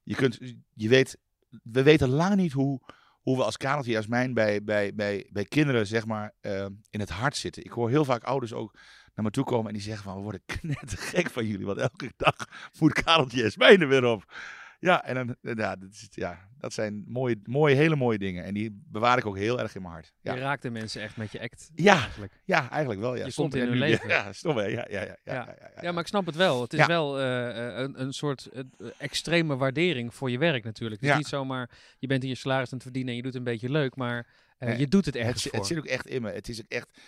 Je kunt, je weet, we weten lang niet hoe, hoe we als Kareltje Jasmijn bij, bij, bij, bij kinderen, zeg maar, eh, in het hart zitten. Ik hoor heel vaak ouders ook naar me toe komen en die zeggen van, we worden knettergek van jullie, want elke dag moet Kareltje Jasmijn er weer op. Ja, en dan, ja, dat, is, ja, dat zijn mooie, mooie, hele mooie dingen. En die bewaar ik ook heel erg in mijn hart. Je Ja, raakt de mensen echt met je act. Ja. Eigenlijk. ja eigenlijk wel. Ja. Je komt in hun leven. Ja, stom hè. Ja, ja, ja, ja, Ja. maar ik snap het wel. Het is wel eh, eh, een, een soort eh, extreme waardering voor je werk natuurlijk. Het is Ja. niet zomaar, je bent hier je salaris aan het verdienen en je doet een beetje leuk, maar eh, Nee, je doet het het, ergens zit- voor. het zit ook echt in me. Het is ook echt.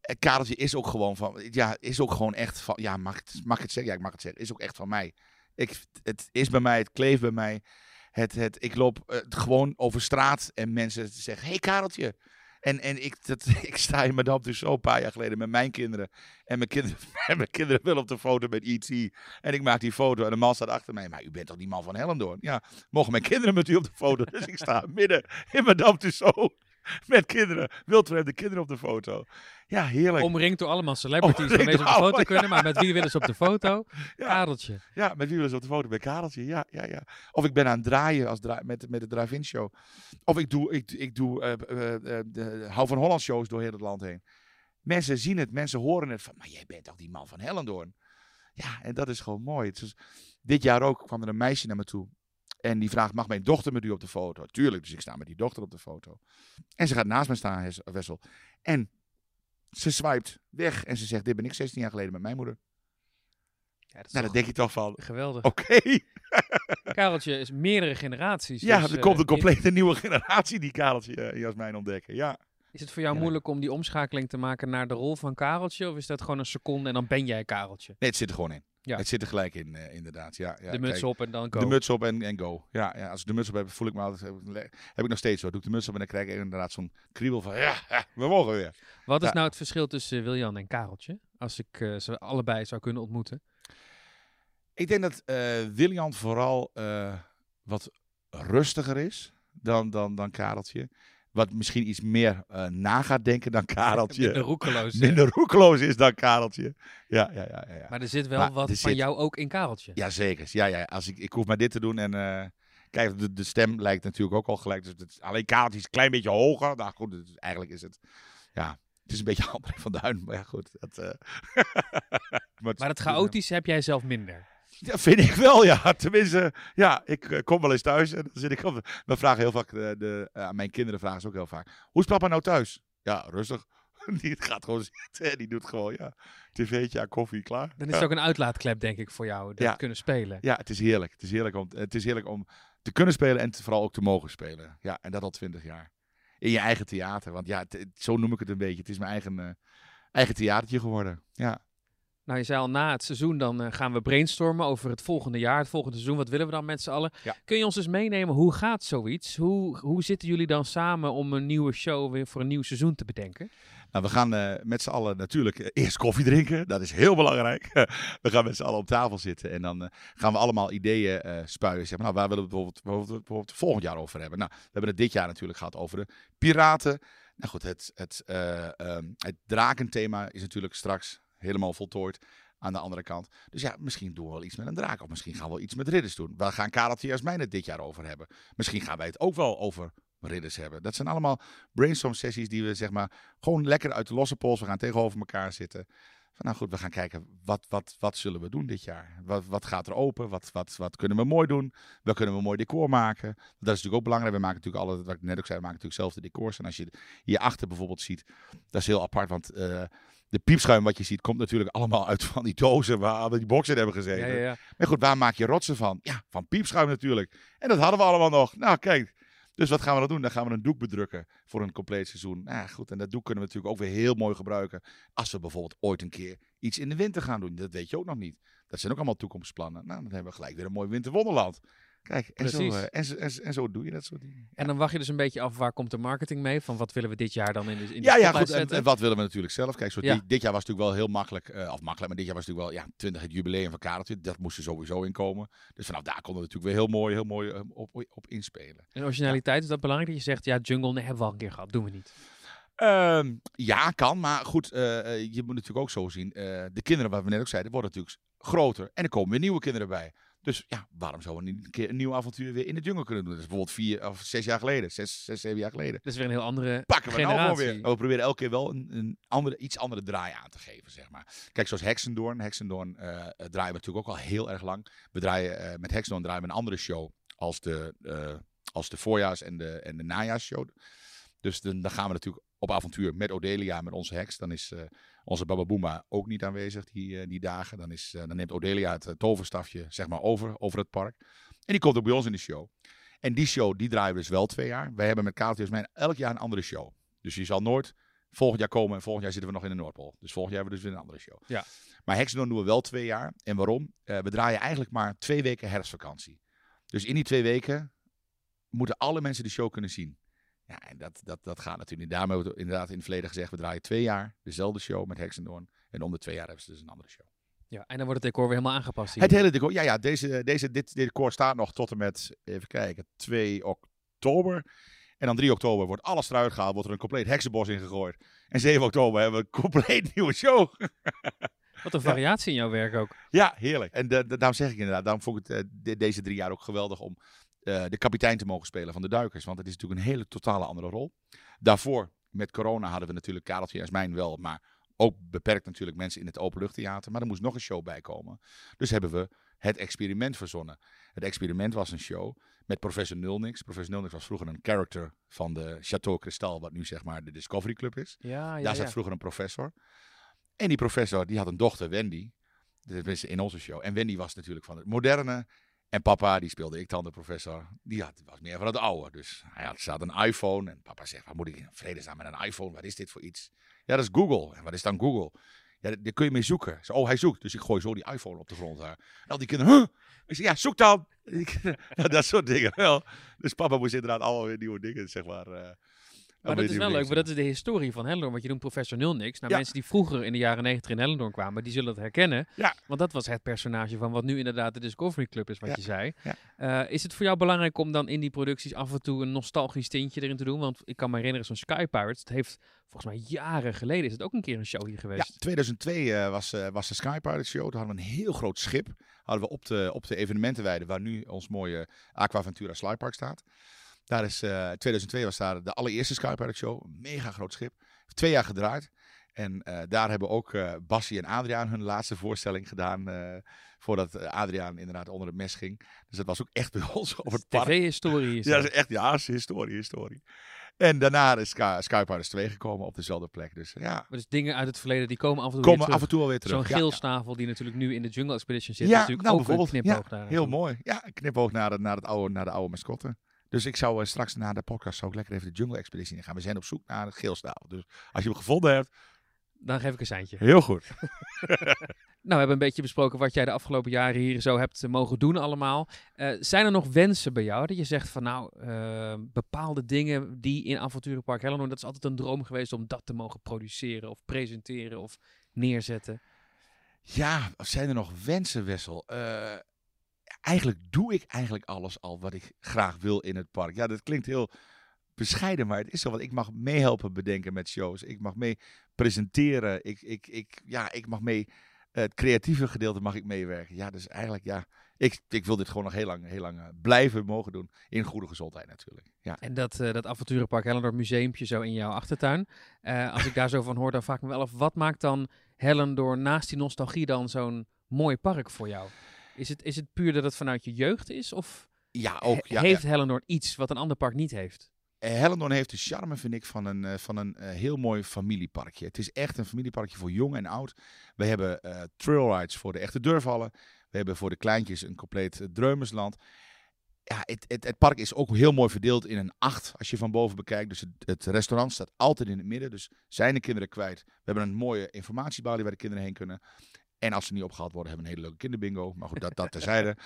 Het kadertje is ook gewoon van. Ja, is ook gewoon echt van. Ja, mag, ik het- mag ik het zeggen? Ja, ik mag het zeggen. Is ook echt van mij. Ik, het is bij mij, het kleeft bij mij. Het, het, ik loop eh, gewoon over straat en mensen zeggen: Hey Kareltje. En, en ik, dat, ik sta in Madame dus een paar jaar geleden met mijn kinderen. En mijn kinderen, en mijn kinderen willen op de foto met E.T. En ik maak die foto en de man staat achter mij. Maar u bent toch die man van Hellendoorn? Ja, mogen mijn kinderen met u op de foto? Dus ik sta midden in Madame Tussauds met kinderen. Wildvreemde kinderen op de foto. Ja, heerlijk. Omringd door allemaal celebrities waarmee ze op de foto kunnen, maar met wie willen ze op de foto? Ja. Kadeltje. Ja, met wie willen ze op de foto? Met Kareltje. Ja, ja, ja. Of ik ben aan het draaien als met, met de drive-in show. Of ik doe, ik, ik doe eh, eh, eh, de Hou van Holland shows door heel het land heen. Mensen zien het, mensen horen het van, maar jij bent toch die man van Hellendoorn? Ja, en dat is gewoon mooi. Is, dit jaar ook kwam er een meisje naar me toe. En die vraagt, mag mijn dochter met u op de foto? Tuurlijk, dus ik sta met die dochter op de foto. En ze gaat naast me staan, Wessel. En ze swipet weg en ze zegt, dit ben ik 16 jaar geleden met mijn moeder. Ja, dat Nou, denk je toch van, geweldig. oké. Kareltje is meerdere generaties. Ja, dus, er eh, komt een in- complete nieuwe generatie die Kareltje uh, Jasmijn ontdekken. Ja. Is het voor jou Ja. moeilijk om die omschakeling te maken naar de rol van Kareltje? Of is dat gewoon een seconde en dan ben jij Kareltje? Nee, het zit er gewoon in. Ja. Het zit er gelijk in, eh, inderdaad. Ja, ja, de muts kijk, op en dan go. De muts op en, en go. Ja, ja, als ik de muts op heb, voel ik me altijd... Heb ik nog steeds zo. Doe ik de muts op en dan krijg ik inderdaad zo'n kriebel van... Ja, we mogen weer. Wat is Ja. nou het verschil tussen eh, Wiljan en Kareltje? Als ik eh, ze allebei zou kunnen ontmoeten. Ik denk dat eh William vooral eh, wat rustiger is dan, dan, dan Kareltje. Wat misschien iets meer eh, na gaat denken dan Kareltje. Minder roekeloos. Minder roekeloos is dan Kareltje. Ja, ja, ja. ja, ja. Maar er zit wel Maar wat van zit- jou ook in Kareltje. Ja, zeker. Ja, ja. Als ik, ik hoef maar dit te doen en... eh, kijk, de, de stem lijkt natuurlijk ook al gelijk. Dus het, alleen Kareltje is een klein beetje hoger. Nou goed, is- eigenlijk is het... Ja, het is een beetje André van Duin. Maar ja, goed. Dat, eh, maar, Maar het chaotische heb jij zelf minder. Ja, vind ik wel, ja. Tenminste, ja, ik eh, kom wel eens thuis en dan zit ik op. We vragen heel vaak, de, de, eh, aan mijn kinderen vragen ze ook heel vaak. Hoe is papa nou thuis? Ja, rustig. Die gaat gewoon zitten en die doet gewoon, ja, tv'tje koffie, klaar. Dan is ja. het ook een uitlaatklep, denk ik, voor jou. Dat Ja. kunnen spelen. ja, het is heerlijk. Het is heerlijk, om, het is heerlijk om te kunnen spelen en te- vooral ook te mogen spelen. Ja, en dat al twintig jaar. In je eigen theater, want ja, zo noem ik het een beetje. Het is mijn eigen, eh, eigen theatertje geworden. Ja. Nou, je zei al, na het seizoen dan eh, gaan we brainstormen over het volgende jaar, het volgende seizoen. Wat willen we dan met z'n allen? Ja. Kun je ons eens meenemen, hoe gaat zoiets? Hoe, hoe zitten jullie dan samen om een nieuwe show weer voor een nieuw seizoen te bedenken? Nou, we gaan eh, met z'n allen natuurlijk eh, eerst koffie drinken. Dat is heel belangrijk. we gaan met z'n allen op tafel zitten en dan gaan we allemaal ideeën eh spuien. Zeg maar, nou, waar willen we het bijvoorbeeld, bijvoorbeeld, volgend jaar over hebben? Nou, we hebben het dit jaar natuurlijk gehad over de piraten. Nou goed, het, het, eh, ehm, het drakenthema is natuurlijk straks helemaal voltooid aan de andere kant. Dus ja, misschien doen we wel iets met een draak. Of misschien gaan we wel iets met ridders doen. Waar gaan Kareltje en Jasmijn het dit jaar over hebben? Misschien gaan wij het ook wel over ridders hebben. Dat zijn allemaal brainstorm sessies die we zeg maar gewoon lekker uit de losse pols. We gaan tegenover elkaar zitten. Van, nou goed, we gaan kijken wat, wat, wat zullen we doen dit jaar? Wat, wat gaat er open? Wat, wat, wat kunnen we mooi doen? Waar kunnen we mooi decor maken? Dat is natuurlijk ook belangrijk. We maken natuurlijk alle, wat ik net ook zei, we maken natuurlijk zelf de decors. En als je hierachter bijvoorbeeld ziet, dat is heel apart. Want eh, de piepschuim wat je ziet, komt natuurlijk allemaal uit van die dozen waar die boxen hebben gezeten. Ja, ja, ja. Maar goed, waar maak je rotsen van? Ja, van piepschuim natuurlijk. En dat hadden we allemaal nog. Nou, kijk. Dus wat gaan we dan doen? Dan gaan we een doek bedrukken voor een compleet seizoen. Nou goed, en dat doek kunnen we natuurlijk ook weer heel mooi gebruiken. Als we bijvoorbeeld ooit een keer iets in de winter gaan doen. Dat weet je ook nog niet. Dat zijn ook allemaal toekomstplannen. Nou, dan hebben we gelijk weer een mooi winterwonderland. Kijk, en zo, eh, en, zo, en, zo- en zo doe je dat soort dingen. En dan wacht je dus een beetje af, waar komt de marketing mee? Van wat willen we dit jaar dan in de, in de Ja, goed. En, wat willen we natuurlijk zelf? Kijk, zo Ja. dit, dit jaar was natuurlijk wel heel makkelijk. eh, of makkelijk, maar dit jaar was natuurlijk wel ja, 20 het jubileum van Kareltje. Dat moest er sowieso in komen. Dus vanaf daar konden we natuurlijk weer heel mooi, heel mooi eh, op, op inspelen. En originaliteit, is dat belangrijk? Dat je zegt, ja, jungle nee, hebben we al een keer gehad, doen we niet. Ehm, ja, kan. Maar goed, je moet natuurlijk ook zo zien. de kinderen, wat we net ook zeiden, worden natuurlijk groter. En er komen weer nieuwe kinderen bij. Dus ja, waarom zouden we niet een keer een nieuw avontuur weer in de jungle kunnen doen? Dat is bijvoorbeeld vier of zes jaar geleden. Zes, zes zeven jaar geleden. Dat is weer een heel andere Pakken we nou gewoon weer. We proberen elke keer wel een, een andere, iets andere draai aan te geven, zeg maar. Kijk, zoals Hexendoorn. Hexendoorn eh, draaien we natuurlijk ook al heel erg lang. We draaien, eh, met Hexendoorn draaien we een andere show als de, eh, als de voorjaars- en de, en de najaarsshow. Dus dan, dan gaan we natuurlijk op avontuur met Odelia, met onze heks. Dan is onze Bababoomba ook niet aanwezig die, eh, die dagen. Dan, is, eh, dan neemt Odelia het eh, toverstafje zeg maar, over, over het park. En die komt ook bij ons in de show. En die show, die draaien we dus wel twee jaar. Wij hebben met Kareltje Jasmijn elk jaar een andere show. Dus je zal nooit volgend jaar komen en volgend jaar zitten we nog in de Noordpool. Dus volgend jaar hebben we dus weer een andere show. Ja. Maar Hexendon doen we wel twee jaar. En waarom? We draaien eigenlijk maar twee weken herfstvakantie. Dus in die twee weken moeten alle mensen de show kunnen zien. Ja, en dat, dat, dat gaat natuurlijk niet. Daarom hebben we inderdaad in het verleden gezegd, we draaien twee jaar dezelfde show met Hexendoorn. En om de twee jaar hebben ze dus een andere show. Ja, en dan wordt het decor weer helemaal aangepast hier. Het hele decor, ja, ja deze, deze, dit, dit decor staat nog tot en met, even kijken, 2 oktober. En dan 3 oktober wordt alles eruit gehaald, wordt er een compleet heksenbos ingegooid. En 7 oktober hebben we een compleet nieuwe show. Wat een variatie in jouw werk ook. Ja, heerlijk. En de, de- daarom zeg ik inderdaad, daarom vond ik het eh, de- deze drie jaar ook geweldig om eh, de kapitein te mogen spelen van de Duikers. Want het is natuurlijk een hele totale andere rol. Daarvoor, met corona, hadden we natuurlijk Kareltje en Jasmijn wel, maar ook beperkt natuurlijk mensen in het openluchttheater. Maar er moest nog een show bij komen. Dus hebben we het experiment verzonnen. Het experiment was een show met professor Nulnix. Professor Nulnix was vroeger een character van de Chateau Cristal, wat nu zeg maar de Discovery Club is. Ja, ja, Daar ja. zat vroeger een professor. En die professor die had een dochter, Wendy. Tenminste, in onze show. En Wendy was natuurlijk van het moderne. En papa, die speelde ik dan de professor, die had, was meer van het oude. Dus hij had, staat een iPhone en papa zegt, wat moet ik in vredesnaam met een iPhone? Wat is dit voor iets? Ja, dat is Google. En wat is dan Google? Ja, daar kun je mee zoeken. Zo, oh, hij zoekt. Dus ik gooi zo die iPhone op de grond. Daar. En al die kinderen, huh? Ik zeg, ja, zoek dan. dat soort dingen. Dus papa moest inderdaad allemaal weer nieuwe dingen, zeg maar... Maar dat is wel leuk, maar dat is de historie van Hellendoorn. Want je noemt professor Nul niks. Nou, mensen die vroeger in de jaren negentig in Hellendoorn kwamen, die zullen het herkennen. Ja. Want dat was het personage van wat nu inderdaad de Discovery Club is, wat je zei. Uh, is het voor jou belangrijk om dan in die producties af en toe een nostalgisch tintje erin te doen? Want ik kan me herinneren, zo'n Sky Pirates, het heeft volgens mij jaren geleden is het ook een keer een show hier geweest. Ja, 2002 uh, was, uh, was de Sky Pirates show. Toen hadden we een heel groot schip. Hadden we op de, op de evenementenweide, waar nu ons mooie Aquaventura Slypark staat. Daar is, uh, 2002 was daar de allereerste Sky Pirate Show. Een mega groot schip. twee jaar gedraaid. En uh, daar hebben ook uh, Bassie en Adriaan hun laatste voorstelling gedaan. Uh, voordat Adriaan inderdaad onder het mes ging. Dus dat was ook echt bij ons over het park. TV-historie Ja, dat is echt, ja, is historie, historie. En daarna is Sky, Sky Pirates 2 gekomen op dezelfde plek. Dus ja. Dus dingen uit het verleden die komen af en toe komen weer af en toe alweer terug. Zo'n geelstavel ja, die natuurlijk nu in de Jungle Expedition zit. Ja, is natuurlijk nou, ook een knipoog ja. Heel mooi. Ja, een knipoog naar, het, naar, het oude, naar de oude mascotte. Dus ik zou uh, straks na de podcast zou ik lekker even de Jungle Expeditie in gaan. We zijn op zoek naar het geelstaal. Dus als je hem gevonden hebt... Dan geef ik een seintje. Heel goed. nou, we hebben een beetje besproken wat jij de afgelopen jaren hier zo hebt mogen doen allemaal. Uh, zijn er nog wensen bij jou dat je zegt van nou, uh, bepaalde dingen die in Avonturenpark Hellendoorn, dat is altijd een droom geweest om dat te mogen produceren of presenteren of neerzetten? Ja, zijn er nog wensen, Wessel? Uh, eigenlijk doe ik eigenlijk alles al wat ik graag wil in het park. Ja, dat klinkt heel bescheiden, maar het is zo. Want ik mag meehelpen bedenken met shows. Ik mag mee presenteren. Ik, ik, ik, ja, ik mag mee. Het creatieve gedeelte mag ik meewerken. Ja, dus eigenlijk, ja. Ik, ik wil dit gewoon nog heel lang, heel lang blijven mogen doen. In goede gezondheid natuurlijk. Ja. En dat, uh, dat avonturenpark Hellendoorn museumpje zo in jouw achtertuin. Uh, als ik daar zo van hoor, dan vraag ik me wel af. Wat maakt dan Hellendoorn naast die nostalgie dan zo'n mooi park voor jou? Is het, is het puur dat het vanuit je jeugd is? Of ja, ook, ja, heeft ja. Hellendoorn iets wat een ander park niet heeft? Uh, Hellendoorn heeft de charme, vind ik, van een, uh, van een uh, heel mooi familieparkje. Het is echt een familieparkje voor jong en oud. We hebben trailrides voor de echte durvallen. We hebben voor de kleintjes een compleet dreumersland. Ja, het, het, het, park is ook heel mooi verdeeld in een acht als je van boven bekijkt. Dus het, het, restaurant staat altijd in het midden. Dus zijn de kinderen kwijt. We hebben een mooie informatiebalie waar de kinderen heen kunnen. En als ze niet opgehaald worden, hebben we een hele leuke kinderbingo. Maar goed, dat, dat terzijde.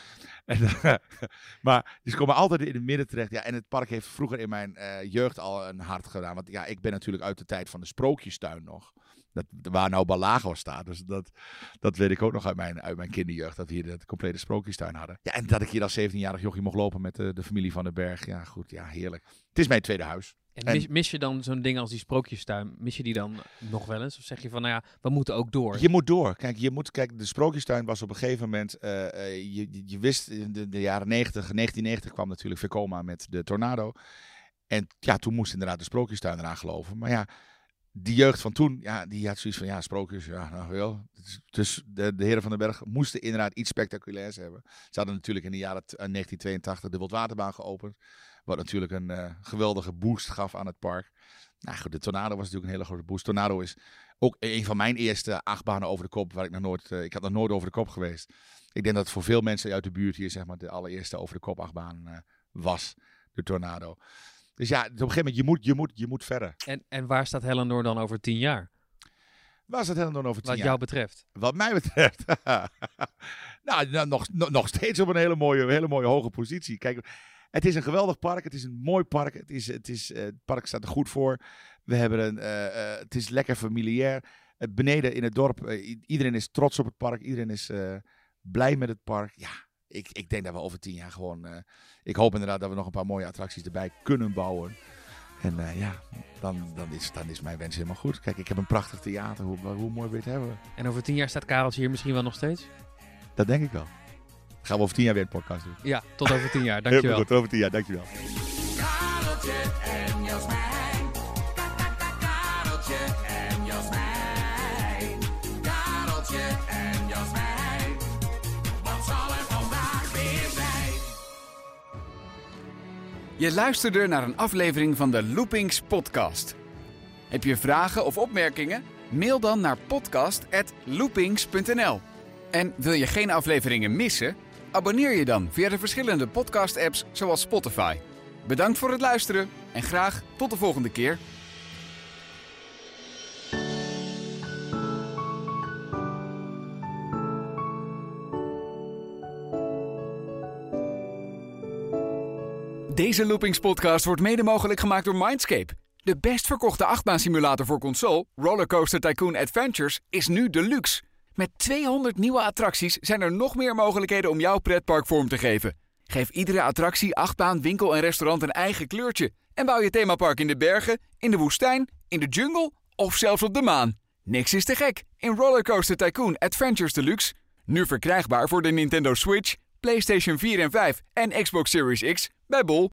en, uh, maar ze komen altijd in het midden terecht. Ja, en het park heeft vroeger in mijn uh, jeugd al een hart gedaan. Want ja, ik ben natuurlijk uit de tijd van de sprookjestuin nog. Dat, waar nou Balago staat. Dus dat, dat weet ik ook nog uit mijn, uit mijn kinderjeugd. Dat we hier de complete sprookjestuin hadden. Ja, en dat ik hier als 17-jarig jochie mocht lopen met de, de familie van den Berg. Ja, goed. Ja, heerlijk. Het is mijn tweede huis. En mis, mis, je dan zo'n ding als die sprookjestuin, mis je die dan nog wel eens? Of zeg je van, nou ja, we moeten ook door? Je moet door. Kijk, je moet, kijk de sprookjestuin was op een gegeven moment, uh, uh, je, je wist in de, de, jaren 90, 1990 kwam natuurlijk Vekoma met de tornado. En ja, toen moest inderdaad de sprookjestuin eraan geloven. Maar ja, die jeugd van toen, ja, die had zoiets van, ja, sprookjes, ja, nou wel. Dus de, de heren van den Berg moesten inderdaad iets spectaculairs hebben. Ze hadden natuurlijk in de jaren 1982 de Wildwaterbaan geopend. Wat natuurlijk een uh, geweldige boost gaf aan het park. Nou goed, de Tornado was natuurlijk een hele grote boost. Tornado is ook een van mijn eerste achtbanen over de kop. Waar ik nog nooit, uh, ik had nog nooit over de kop geweest. Ik denk dat het voor veel mensen uit de buurt hier zeg maar de allereerste over de kop achtbaan uh, was. De Tornado. Dus ja, op een gegeven moment, je moet, je moet, je moet verder. En, en waar staat Hellendoorn dan over tien jaar? Waar staat Hellendoorn over tien Wat jaar? jou betreft? Wat mij betreft? nou, nou nog, nog steeds op een hele mooie, hele mooie hoge positie. Kijk, het is een geweldig park. Het is een mooi park. Het, is, het, is, uh, het park staat er goed voor. We hebben een, uh, uh, het is lekker familiair. beneden in het dorp, iedereen is trots op het park. Iedereen is blij met het park. Ja, ik, ik denk dat we over tien jaar gewoon... ik hoop inderdaad dat we nog een paar mooie attracties erbij kunnen bouwen. En ja, dan, dan, is, dan is mijn wens helemaal goed. Kijk, ik heb een prachtig theater. Hoe, hoe mooi wil je het hebben? En over tien jaar staat Kareltje hier misschien wel nog steeds? Dat denk ik wel. Gaan we over tien jaar weer een podcast doen. Ja, tot over tien jaar. Dankjewel. Heel goed, tot over tien jaar. Dankjewel. Kareltje en Jasmijn. Kareltje en Jasmijn. Kareltje en Jasmijn. Wat zal er vandaag weer zijn? Je luisterde naar een aflevering van de Loopings podcast. Heb je vragen of opmerkingen? Mail dan naar podcast.loopings.nl En wil je geen afleveringen missen? Abonneer je dan via de verschillende podcast-apps zoals Spotify. Bedankt voor het luisteren en graag tot de volgende keer. Deze Loopings-podcast wordt mede mogelijk gemaakt door Mindscape. De best verkochte achtbaansimulator voor console, Rollercoaster Tycoon Adventures, is nu deluxe. Met 200 nieuwe attracties zijn er nog meer mogelijkheden om jouw pretpark vorm te geven. Geef iedere attractie, achtbaan, winkel en restaurant een eigen kleurtje. En bouw je themapark in de bergen, in de woestijn, in de jungle of zelfs op de maan. Niks is te gek in Rollercoaster Tycoon Adventures Deluxe. Nu verkrijgbaar voor de Nintendo Switch, PlayStation 4 en 5 en Xbox Series X bij Bol.